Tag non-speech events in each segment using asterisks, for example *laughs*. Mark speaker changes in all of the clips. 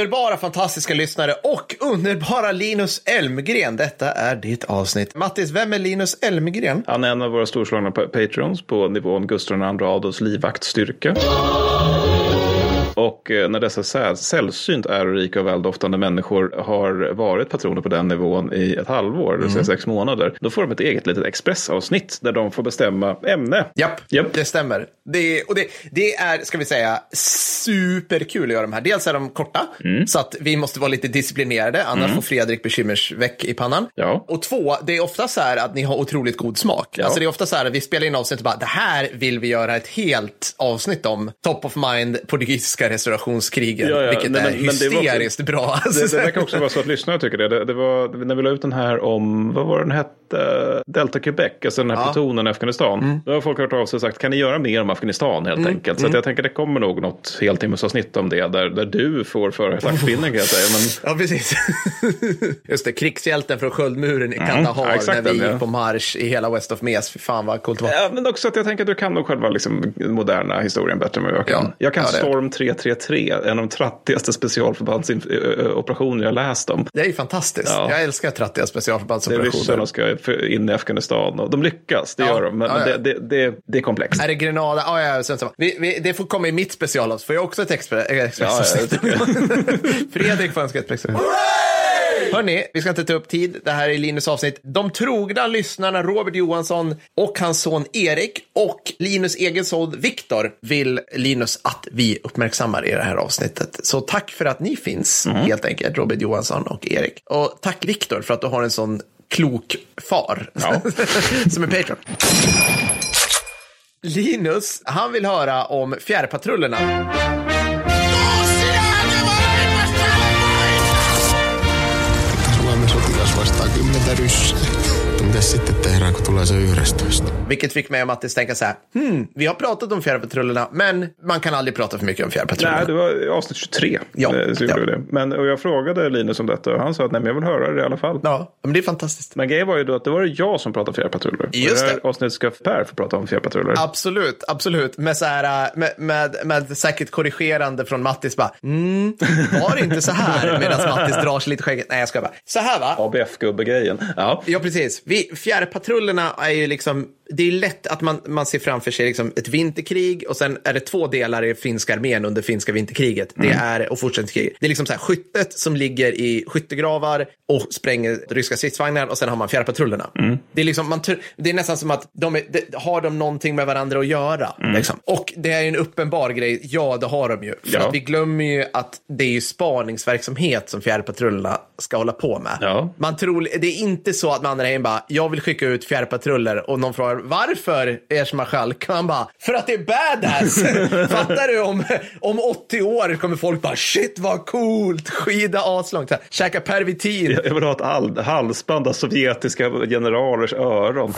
Speaker 1: underbara, fantastiska lyssnare och underbara Linus Elmgren. Detta är ditt avsnitt. Mattis, vem är Linus Elmgren?
Speaker 2: Han är en av våra storslagna patrons på nivån Gustav II Adolfs livvaktstyrka. Och eh, när dessa sä- sällsynt ärorika och väldoftande människor har varit patroner på den nivån i ett halvår, det vill säga sex månader, då får de ett eget litet expressavsnitt där de får bestämma ämne.
Speaker 1: Japp,
Speaker 2: Japp.
Speaker 1: det stämmer. Det, och det, det är, ska vi säga, superkul att göra de här. Dels är de korta,
Speaker 2: Mm.
Speaker 1: så att vi måste vara lite disciplinerade, annars får Fredrik bekymmersveck i pannan.
Speaker 2: Ja.
Speaker 1: Och två, det är ofta så här att ni har otroligt god smak.
Speaker 2: Ja.
Speaker 1: Alltså det är ofta så här att vi spelar in avsnitt och bara, det här vill vi göra ett helt avsnitt om. Top of mind, portugisiska restaurationskrigen,
Speaker 2: Ja, ja,
Speaker 1: vilket
Speaker 2: nej,
Speaker 1: är
Speaker 2: men- men det var-
Speaker 1: hysteriskt bra. Alltså,
Speaker 2: Det, det verkar också vara så att lyssnare tycker det. det. Det var när vi la ut den här om, vad var den hette, Delta Quebec, alltså den här plutonen i Afghanistan. Då har folk hört av sig och sagt, kan ni göra mer om Afghanistan helt enkelt? Så att jag tänker det kommer nog något heltimmesavsnitt om det, där, där du får föra klackpinnen kan jag säga. Men *laughs*
Speaker 1: Ja, precis. *laughs* Just det, krigshjälten från Sköldmuren i Kandahar
Speaker 2: Ja, exakt
Speaker 1: när vi
Speaker 2: ja.
Speaker 1: gick på marsch i hela West of Mes. Fy fan vad coolt det var.
Speaker 2: Ja, men också att jag tänker att du kan nog själva liksom, moderna historien bättre än vad jag kan.
Speaker 1: Ja,
Speaker 2: jag kan
Speaker 1: ja,
Speaker 2: Storm 333, en av de trattigaste specialförbandsoperationer jag läst om.
Speaker 1: Det är ju fantastiskt.
Speaker 2: Ja.
Speaker 1: Jag älskar trattiga
Speaker 2: Det är
Speaker 1: specialförbandsoperationer.
Speaker 2: ryssarna ska för- in i Afghanistan och de lyckas, det
Speaker 1: Ja,
Speaker 2: gör de. Men,
Speaker 1: ja,
Speaker 2: men
Speaker 1: ja.
Speaker 2: det, det, det, det är komplext.
Speaker 1: Är det Grenada? Ah, ja, ja. Vi, vi, det får komma i mitt specialavsnitt. Får jag också ett expre- eh, expressavsnitt?
Speaker 2: Ja, *laughs*
Speaker 1: Fredrik får önska ett expressavsnitt. Hörni, vi ska inte ta upp tid. Det här är Linus avsnitt. De trogna lyssnarna Robert Johansson och hans son Erik och Linus egen son Viktor vill Linus att vi uppmärksammar i det här avsnittet. Så tack för att ni finns, helt enkelt, Robert Johansson och Erik. Och tack Viktor för att du har en sån klok far
Speaker 2: Ja. *laughs*
Speaker 1: som är Patreon. Linus, han vill höra om fjärrpatrullerna.
Speaker 3: Suomen sotilas vastaa kymmentä ryssää. Mutta mitäs sitten tehdään, kun tulee se 11?
Speaker 1: Vilket fick mig och Mattis tänka så här, hmm, vi har pratat om fjärrpatrullerna, men man kan aldrig prata för mycket om fjärrpatrullerna.
Speaker 2: Nej, det var avsnitt 23.
Speaker 1: Ja,
Speaker 2: eh, Så
Speaker 1: ja.
Speaker 2: det. Men, och jag frågade Linus om detta och han sa att nej, men jag vill höra det i alla fall.
Speaker 1: Ja, men det är fantastiskt.
Speaker 2: Men grejen var ju då att det var jag som pratade fjärrpatruller.
Speaker 1: Just
Speaker 2: Och det här
Speaker 1: det.
Speaker 2: avsnittet ska Per få prata om fjärrpatruller.
Speaker 1: Absolut, absolut. Med, så här, äh, med, med, med säkert korrigerande från Mattis bara, mm, var det inte så här? Medan Mattis drar sig lite skägget. Nej, jag ska bara. Så här va?
Speaker 2: ABF-gubbe-grejen. Ja.
Speaker 1: Ja, precis. Vi, fjärrpatrullerna är ju liksom, det är lätt att man, man ser framför sig liksom ett vinterkrig och sen är det två delar i finska armén under finska vinterkriget. Det är, och fortsättningskriget. Det är liksom så här skyttet som ligger i skyttegravar och spränger ryska stridsvagnar och sen har man fjärrpatrullerna. Det, är liksom, man, det är nästan som att de är, de, har de någonting med varandra att göra. Liksom. Och det är en uppenbar grej, ja det har de ju. För
Speaker 2: Ja.
Speaker 1: att vi glömmer ju att det är ju spaningsverksamhet som fjärrpatrullerna ska hålla på med.
Speaker 2: Ja.
Speaker 1: Man tror, det är inte så att man är hem bara, jag vill skicka ut fjärrpatruller och någon frågar varför ers marskalk? Man bara, för att det är badass. *laughs* Fattar du? Om, om 80 år kommer folk bara, shit vad coolt, skida aslångt, käka pervitin.
Speaker 2: Jag vill ha ett all- halsband av sovjetiska generalers öron.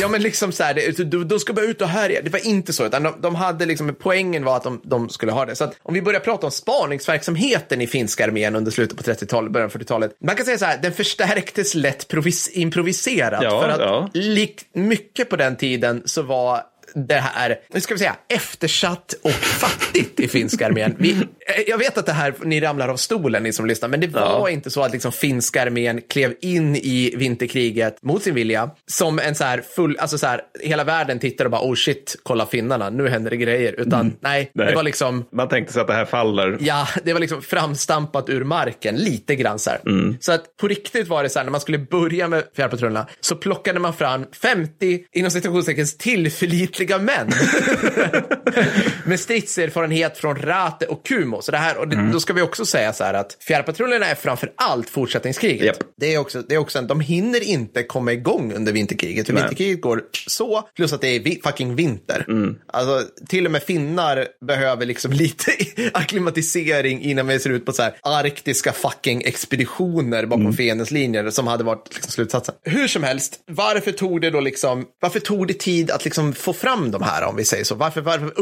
Speaker 1: Ja men liksom så här, det, du, du ska bara ut och härja. Det var inte så, utan de, de hade liksom, poängen var att de, de skulle ha det. Så att om vi börjar prata om spaningsverksamheten i finska armén under slutet på 30-talet, början av 40-talet. Man kan säga så här, den förstärktes lätt provis, improviserat.
Speaker 2: Ja,
Speaker 1: för att
Speaker 2: ja.
Speaker 1: lik, mycket på den tiden så var det här, nu ska vi säga, eftersatt och fattigt i finska armén. Vi, eh, jag vet att det här, ni ramlar av stolen ni som lyssnar, men det var
Speaker 2: Ja.
Speaker 1: inte så att liksom finska armén klev in i vinterkriget mot sin vilja som en så här full, alltså så här, hela världen tittar och bara oh shit, kolla finnarna, nu händer det grejer. Utan nej,
Speaker 2: Mm. Nej.
Speaker 1: det var liksom
Speaker 2: Man tänkte sig att det här faller.
Speaker 1: Ja, det var liksom framstampat ur marken, lite grann så här.
Speaker 2: Mm.
Speaker 1: Så att på riktigt var det så här, när man skulle börja med fjärrpatrullerna så plockade man fram 50, inom citationstecken, tillförlitliga män. *laughs* med stridserfarenhet från Rate och Kumo. Så det här, och det,
Speaker 2: Mm.
Speaker 1: då ska vi också säga så här att fjärrpatrullerna är framför allt fortsättningskriget.
Speaker 2: Japp.
Speaker 1: Det är också, det är också en, de hinner inte komma igång under vinterkriget. För
Speaker 2: Nej.
Speaker 1: vinterkriget går så, plus att det är vi, fucking vinter.
Speaker 2: Mm.
Speaker 1: Alltså, till och med finnar behöver liksom *laughs* lite akklimatisering innan vi ser ut på så här arktiska fucking expeditioner bakom
Speaker 2: Mm.
Speaker 1: fiendens linjer som hade varit liksom slutsatsen. Hur som helst, varför tog det då liksom, varför tog det tid att liksom få fram de här om vi säger så? Varför, varför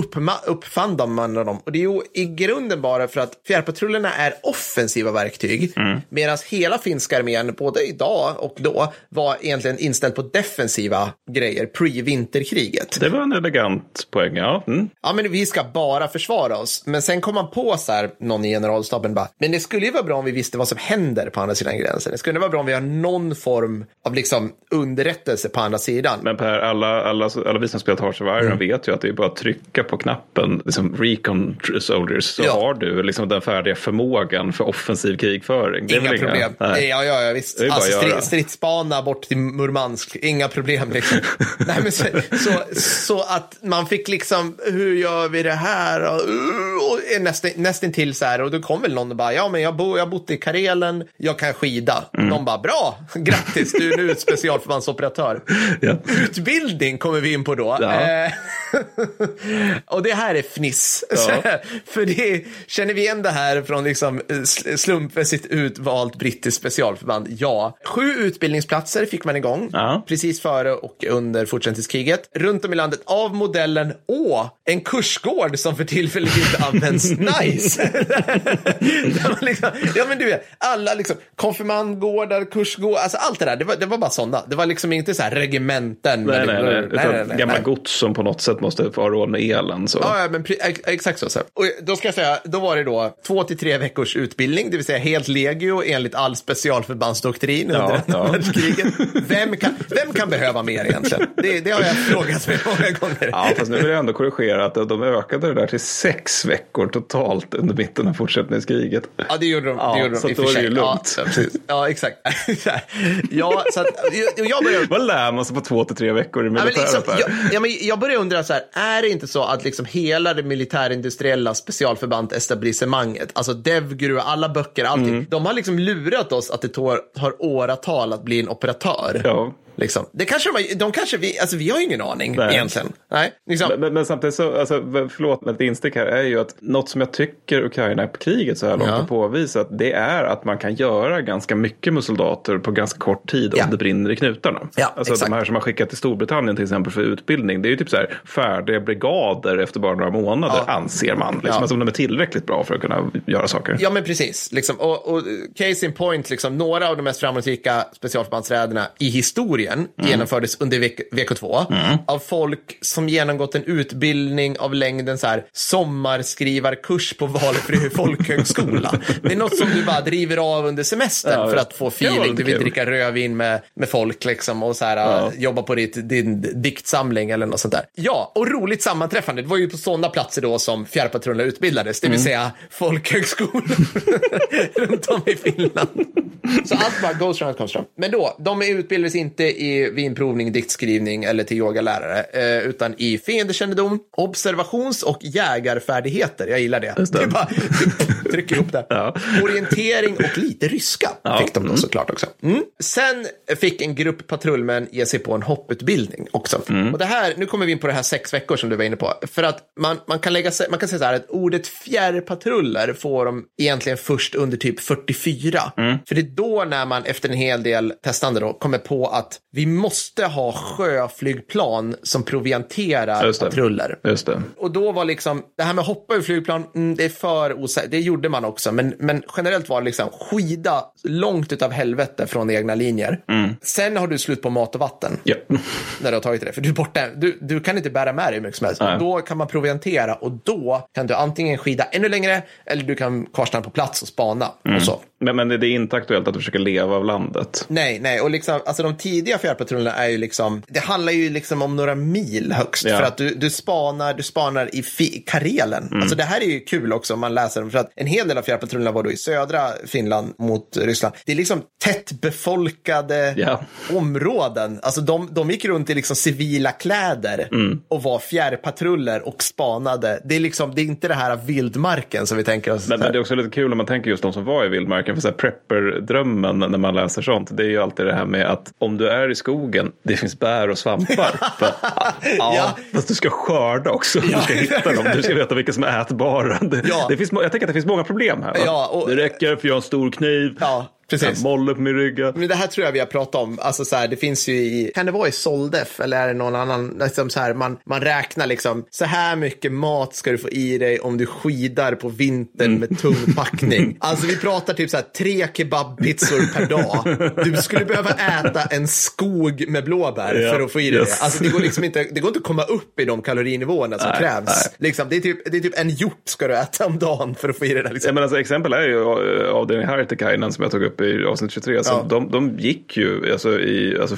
Speaker 1: uppfann de man dem? Och det är ju i grunden bara för att fjärrpatrullerna är offensiva verktyg,
Speaker 2: Mm.
Speaker 1: medan hela finska armén, både idag och då, var egentligen inställd på defensiva grejer, pre-vinterkriget.
Speaker 2: Det var en elegant poäng, ja. Mm.
Speaker 1: Ja, men vi ska bara försvara oss. Men sen kom man på så här, någon i generalstaben bara, men det skulle ju vara bra om vi visste vad som händer på andra sidan gränsen. Det skulle vara bra om vi har någon form av liksom underrättelse på andra sidan.
Speaker 2: Men Per, alla, alla, alla vi som Iron
Speaker 1: Mm.
Speaker 2: vet ju att det är bara att trycka på knappen, liksom Recon Soldiers, så
Speaker 1: Ja.
Speaker 2: har du liksom den färdiga förmågan för offensiv krigföring. Det
Speaker 1: Inga problem.
Speaker 2: nej.
Speaker 1: Ja, ja, ja, visst.
Speaker 2: Det
Speaker 1: Alltså, stri- stridsbana bort till Murmansk, inga problem liksom. *laughs* Nej, men så, så, så att man fick liksom, hur gör vi det här? Och, och nästan, nästan till så här, och då kom väl någon och bara, ja men jag, bo, jag bott i Karelen, jag kan skida.
Speaker 2: Mm.
Speaker 1: Någon bara, bra, grattis, du är nu specialförbandsoperatör. *laughs*
Speaker 2: Ja.
Speaker 1: Utbildning kommer vi in på då.
Speaker 2: Ja.
Speaker 1: Eh, *laughs* och det här är fniss.
Speaker 2: Ja. *laughs*
Speaker 1: För det, känner vi igen det här från liksom sl- slumpmässigt utvalt brittiskt specialförband? Ja. Sju utbildningsplatser fick man igång
Speaker 2: Ja.
Speaker 1: precis före och under fortsättningskriget. Runt om i landet av modellen Å, en kursgård som för tillfället inte används. *laughs* nice! liksom, ja men du vet, alla liksom konfirmandgårdar, kursgårdar, alltså allt det där, det var, det var bara sådana. Det var liksom inte så här regementen.
Speaker 2: Nej, nej, nej.
Speaker 1: nej,
Speaker 2: Utan
Speaker 1: nej,
Speaker 2: gamla
Speaker 1: nej.
Speaker 2: gods som på något sätt måste ha råd med elen. Så.
Speaker 1: Ja, ja men exakt så. så. Och då ska jag säga, då var det då två till tre veckors utbildning, det vill säga helt legio enligt all specialförbandsdoktrin under
Speaker 2: Ja,
Speaker 1: andra
Speaker 2: ja.
Speaker 1: världskriget. Vem kan, vem kan behöva mer egentligen? Det, det har jag frågat mig många gånger.
Speaker 2: Ja, fast nu vill jag ändå korrigera att de ökade det där till sex veckor totalt under mitten av fortsättningskriget.
Speaker 1: Ja, det gjorde de.
Speaker 2: Ja,
Speaker 1: det gjorde
Speaker 2: så
Speaker 1: de i
Speaker 2: då är det ju
Speaker 1: Ja,
Speaker 2: lugnt.
Speaker 1: ja, ja, exakt. *laughs* ja, så att, jag, börjar...
Speaker 2: Vad lär man sig på två till tre veckor i
Speaker 1: Ja, men
Speaker 2: militären?
Speaker 1: liksom,
Speaker 2: Per?
Speaker 1: jag, ja, men jag börjar undra så här, är det inte så att liksom hela det militärindustriella specialförband-etablissemanget, alltså Devgru, alla böcker, allting,
Speaker 2: Mm.
Speaker 1: de har liksom lurat oss att det tar, tar åratal att bli en operatör.
Speaker 2: Ja.
Speaker 1: Liksom. Det kanske de, de kanske, vi, alltså vi har ju ingen aning
Speaker 2: Nej.
Speaker 1: egentligen. Nej, liksom.
Speaker 2: Men, men, men samtidigt så, alltså, förlåt men ett instick här är ju att något som jag tycker Ukraina-kriget så här långt
Speaker 1: Ja.
Speaker 2: har påvisat det är att man kan göra ganska mycket med soldater på ganska kort tid
Speaker 1: Ja.
Speaker 2: om det brinner i knutarna.
Speaker 1: Ja,
Speaker 2: alltså
Speaker 1: exakt.
Speaker 2: de här som har skickat till Storbritannien till exempel för utbildning, det är ju typ så här färdiga brigader efter bara några månader
Speaker 1: Ja.
Speaker 2: anser man. Liksom,
Speaker 1: Ja.
Speaker 2: Alltså de är tillräckligt bra för att kunna göra saker.
Speaker 1: Ja, men precis. Liksom, och, och case in point, liksom, några av de mest framgångsrika specialförbandsräderna i historien genomfördes under VK, VK2 av folk som genomgått en utbildning av längden så här, sommarskrivarkurs på valfri *laughs* folkhögskola. Det är något som du bara driver av under semestern
Speaker 2: Ja,
Speaker 1: för att få feeling. Du vill
Speaker 2: kul.
Speaker 1: dricka rödvin med, med folk liksom, och så här,
Speaker 2: Ja.
Speaker 1: jobba på ditt, din diktsamling eller något sånt där. Ja, och roligt sammanträffande. Det var ju på sådana platser då som fjärrpatrullerna utbildades, det vill säga folkhögskolor *laughs* runt om i Finland. *laughs* Så allt bara goes round comes round. Men då, de utbildades inte i vinprovning, diktskrivning eller till yogalärare, eh, utan i fiendekännedom, observations och jägarfärdigheter. Jag gillar det.
Speaker 2: Det.
Speaker 1: det är bara, *laughs* tryck ihop det.
Speaker 2: Ja.
Speaker 1: Orientering och lite ryska
Speaker 2: Ja.
Speaker 1: fick de då såklart också. Mm. Sen fick en grupp patrullmän ge sig på en hopputbildning också.
Speaker 2: Mm.
Speaker 1: Och det här, nu kommer vi in på det här sex veckor som du var inne på. För att man, man, kan, lägga, man kan säga så här att ordet fjärrpatruller får de egentligen först under typ 44.
Speaker 2: Mm.
Speaker 1: För det är då när man efter en hel del testande då kommer på att vi måste ha sjöflygplan som provianterar
Speaker 2: Just
Speaker 1: patruller.
Speaker 2: Just det.
Speaker 1: Och då var liksom, det här med att hoppa ur flygplan, mm, det är för osäkert. Det gjorde man också, men, men generellt var det liksom skida långt utav helvete från egna linjer. Sen har du slut på mat och vatten
Speaker 2: Ja. *laughs*
Speaker 1: när du har tagit det. För du är borta, du, du kan inte bära med dig hur mycket som helst.
Speaker 2: Nej.
Speaker 1: Då kan man proviantera och då kan du antingen skida ännu längre eller du kan kvarstanna på plats och spana. Och så.
Speaker 2: Men, men det är inte aktuellt att du försöker leva av landet.
Speaker 1: Nej, nej, och liksom, alltså de tidiga fjärrpatrullerna är ju liksom, det handlar ju liksom om några mil högst.
Speaker 2: Ja.
Speaker 1: För att du, du spanar, du spanar i fi- Karelen. Alltså det här är ju kul också om man läser dem, för att en hel del av fjärrpatrullerna var då i södra Finland mot Ryssland. Det är liksom tätt befolkade
Speaker 2: Ja.
Speaker 1: områden. Alltså de, de gick runt i liksom civila kläder och var fjärrpatruller och spanade. Det är liksom, det är inte det här vildmarken som vi tänker oss.
Speaker 2: Men, men det är också lite kul om man tänker just de som var i vildmarken. För så här prepper-drömmen när man läser sånt. Det är ju alltid det här med att om du är i skogen, det finns bär och svampar. *laughs* För, ja,
Speaker 1: Ja.
Speaker 2: Fast du ska skörda också. Du ska hitta dem. Du ska veta vilka som är ätbara. Det,
Speaker 1: Ja.
Speaker 2: det finns, jag tänker att det finns många problem här.
Speaker 1: Ja, och-
Speaker 2: det räcker för jag har en stor kniv.
Speaker 1: Ja, precis.
Speaker 2: Molle på min rygga.
Speaker 1: Men det här tror jag vi har pratat om. Alltså så här, det finns ju i, kan det vara i Soldef eller är det någon annan, liksom så här, man, man räknar liksom, så här mycket mat ska du få i dig om du skidar på vintern med tung packning. *laughs* Alltså vi pratar typ så här tre kebabpizzor per dag. Du skulle behöva äta en skog med blåbär
Speaker 2: Ja,
Speaker 1: för att få i dig
Speaker 2: yes.
Speaker 1: det. Alltså det går liksom inte, det går inte att komma upp i de kalorinivåerna som
Speaker 2: Nej,
Speaker 1: krävs.
Speaker 2: nej.
Speaker 1: Liksom, det, är typ, det är typ en hjort ska du äta om dagen för att få i dig det. Liksom.
Speaker 2: Ja, men alltså, exempel är ju eh, avdelningen Härtekainen som jag tog upp i avsnitt 23. Så
Speaker 1: Ja.
Speaker 2: de, de gick ju alltså, i, alltså,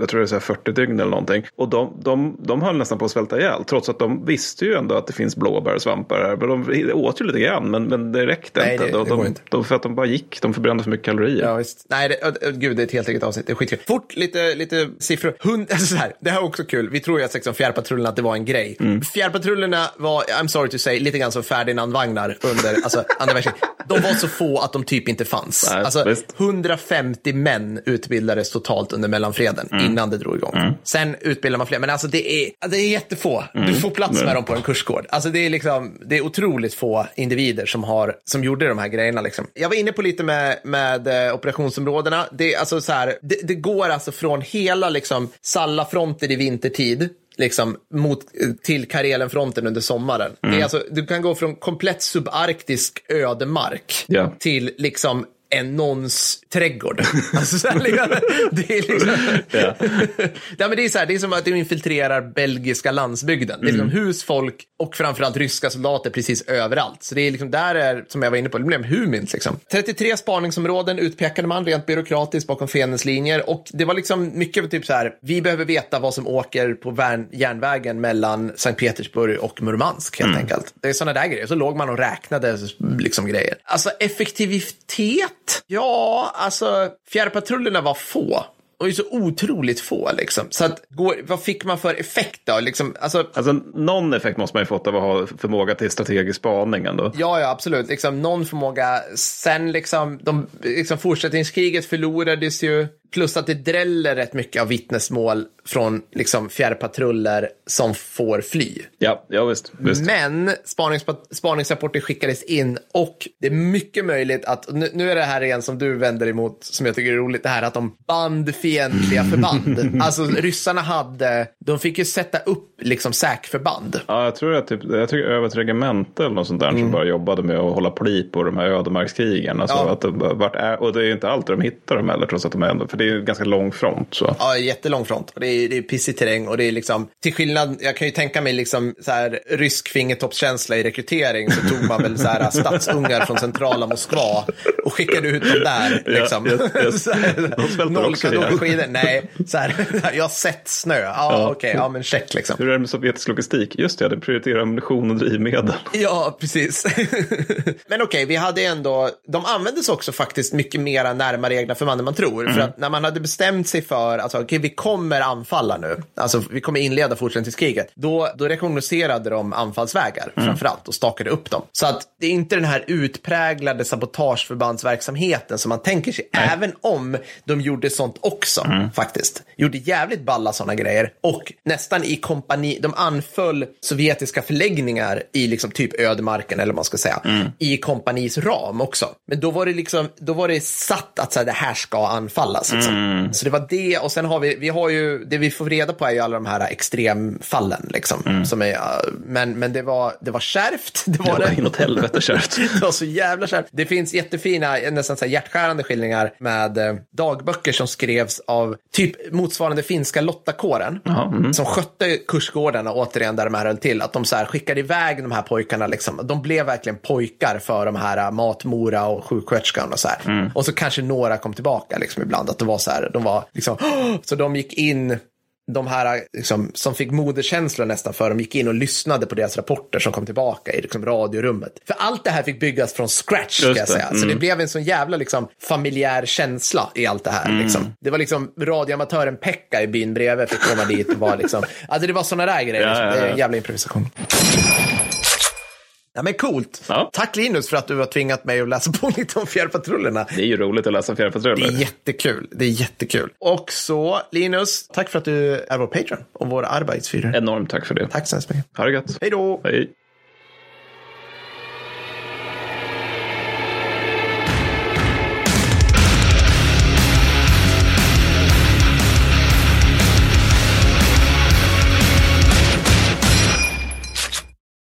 Speaker 2: jag tror det är så här 40 dygn eller någonting. Och de, de, de höll nästan på att svälta ihjäl. Trots att de visste ju ändå att det finns blåbär och svampar här. Men de åt ju lite grann, men, men det räckte
Speaker 1: Nej,
Speaker 2: inte.
Speaker 1: det-
Speaker 2: de,
Speaker 1: det
Speaker 2: de,
Speaker 1: inte.
Speaker 2: De, för att de bara gick, de förbrände för mycket kalorier.
Speaker 1: Ja, visst. Nej, det, gud, det är ett helt eget avsnitt. Det är skitkul. Fort, lite, lite siffror. Hund, *laughs* alltså så här, det här är också kul. Vi tror ju att liksom fjärrpatrullerna, att det var en grej.
Speaker 2: Mm.
Speaker 1: Fjärrpatrullerna var, I'm sorry to say, lite grann som Ferdinand-vagnar under alltså, andra världskriget. De var så få att de typ inte fanns.
Speaker 2: Nej,
Speaker 1: alltså,
Speaker 2: visst.
Speaker 1: 150 män utbildades totalt under mellanfreden
Speaker 2: Mm.
Speaker 1: innan det drog igång. Sen utbildar man fler, men alltså det är, det är jättefå. Du får plats med dem på en kursgård. Alltså det är liksom, det är otroligt få individer som har, som gjorde de här grejerna liksom. Jag var inne på lite med, med eh, operationsområdena. Det, är alltså så här, det, det går alltså från hela liksom Salla-fronten i vintertid liksom mot, till Karelenfronten under sommaren. Det är alltså, du kan gå från komplett subarktisk ödemark
Speaker 2: Ja.
Speaker 1: till liksom en någons trädgård. *laughs* Alltså, så här, liksom, det är liksom...
Speaker 2: Ja. *laughs*
Speaker 1: ja, men det, är så här, det är som att du infiltrerar belgiska landsbygden. Det är liksom husfolk och framförallt ryska soldater precis överallt. Så det är liksom där är, som jag var inne på, det blev humint. Liksom. 33 spaningsområden utpekade man rent byråkratiskt bakom fiendens linjer. Och det var liksom mycket typ så här, vi behöver veta vad som åker på järnvägen mellan Sankt Petersburg och Murmansk helt enkelt. Det är sådana där grejer. Så låg man och räknade liksom grejer. Alltså effektivitet? Ja, alltså fjärrpatrullerna var få. Och ju så otroligt få liksom. Så att, går, vad fick man för effekt då? Liksom, alltså,
Speaker 2: Alltså någon effekt måste man ju fått av att ha förmåga till strategisk spaning ändå.
Speaker 1: Ja, ja, absolut. Liksom, någon förmåga. Sen liksom, de, liksom, fortsättningskriget förlorades ju. Plus att det dräller rätt mycket av vittnesmål från liksom, fjärrpatruller som får fly.
Speaker 2: Ja, ja visst. visst.
Speaker 1: Men spaningspa- spaningsrapporter skickades in och det är mycket möjligt att, nu, nu är det här igen som du vänder emot, som jag tycker är roligt, det här att de band fientliga förband. *laughs* Alltså ryssarna hade, de fick ju sätta upp liksom säkförband.
Speaker 2: Ja, jag tror att typ, jag tycker över ett regemente eller något sånt där som bara jobbade med att hålla pli på de här ödemarkskrigen. Alltså
Speaker 1: Ja.
Speaker 2: att det, vart är, och det är ju inte alltid de hittar dem heller, trots att de är ändå, för det är ju ganska lång front. Så.
Speaker 1: Ja, jättelång front. Och det är, det är pissig terräng och det är liksom, till skillnad, jag kan ju tänka mig liksom så här rysk fingertoppskänsla i rekrytering så tog man väl så här *laughs* stadsungar från centrala Moskva och skickade ut dem där. Liksom.
Speaker 2: yes, *laughs* yes.
Speaker 1: Så här,
Speaker 2: De svälter också ihjäl.
Speaker 1: Nej, så här, *laughs* jag har sett snö. Ja,
Speaker 2: Ja.
Speaker 1: okej, ja men check liksom.
Speaker 2: Hur är det med sovjetisk logistik? Just det, det prioriterar ammunition och drivmedel.
Speaker 1: Ja, precis. Men okej, vi hade ändå, de användes också faktiskt mycket mera närmare egna förband än man tror. För att när man hade bestämt sig för, alltså okej, vi kommer anfalla nu, alltså vi kommer inleda fortsättningskriget, då, då rekognoserade de anfallsvägar framför allt och stakade upp dem. Så att det är inte den här utpräglade sabotageförbandsverksamheten som man tänker sig, även om de gjorde sånt också faktiskt. Gjorde jävligt balla sådana grejer och nästan i kompani, de anföll sovjetiska förläggningar i liksom typ ödemarken eller vad man ska säga, i kompanis ram också. Men då var det liksom, då var det satt att så här, det här ska anfallas. Liksom. Så det var det och sen har vi, vi har ju, det vi får reda på är ju alla de här extremfallen liksom. Som är, men, men det var, det var kärvt. *laughs* Det var
Speaker 2: Det var inåt helvete kärvt. *laughs*
Speaker 1: Det var så jävla kärvt. Det finns jättefina, nästan så här hjärtskärande skildringar med eh, dagböcker som skrevs av typ motsvarande finska lottakåren.
Speaker 2: Mm.
Speaker 1: Som skötte kursgårdarna, återigen där de här höll till. Att de så här skickade iväg de här pojkarna. Liksom. De blev verkligen pojkar för de här eh, matmora och sjuksköterskan och så här.
Speaker 2: Mm.
Speaker 1: Och så kanske några kom tillbaka liksom ibland. Att det var så här, de var liksom, *gasps* så de gick in de här liksom, som fick moderkänslor nästan för de gick in och lyssnade på deras rapporter som kom tillbaka i liksom, radiorummet. För allt det här fick byggas från scratch, ska jag säga. Så
Speaker 2: mm.
Speaker 1: det blev en sån jävla liksom, familjär känsla i allt det här. Liksom. Det var liksom radioamatören Pekka i byn bredvid fick komma dit och vara liksom, *laughs* alltså det var såna där grejer.
Speaker 2: Ja,
Speaker 1: liksom.
Speaker 2: ja,
Speaker 1: Det är
Speaker 2: ja.
Speaker 1: en jävla improvisation. Ja, men coolt.
Speaker 2: Ja.
Speaker 1: Tack Linus för att du har tvingat mig att läsa på *laughs* lite om fjärrpatrullerna.
Speaker 2: Det är ju roligt att läsa
Speaker 1: Det är
Speaker 2: fjärrpatruller.
Speaker 1: jättekul. Det är jättekul. Och så, Linus, tack för att du är vår Patreon och vår arbetsfyrare.
Speaker 2: Enormt tack för det.
Speaker 1: Tack så hemskt mycket.
Speaker 2: Ha det gött.
Speaker 1: Hej då!
Speaker 2: Hej.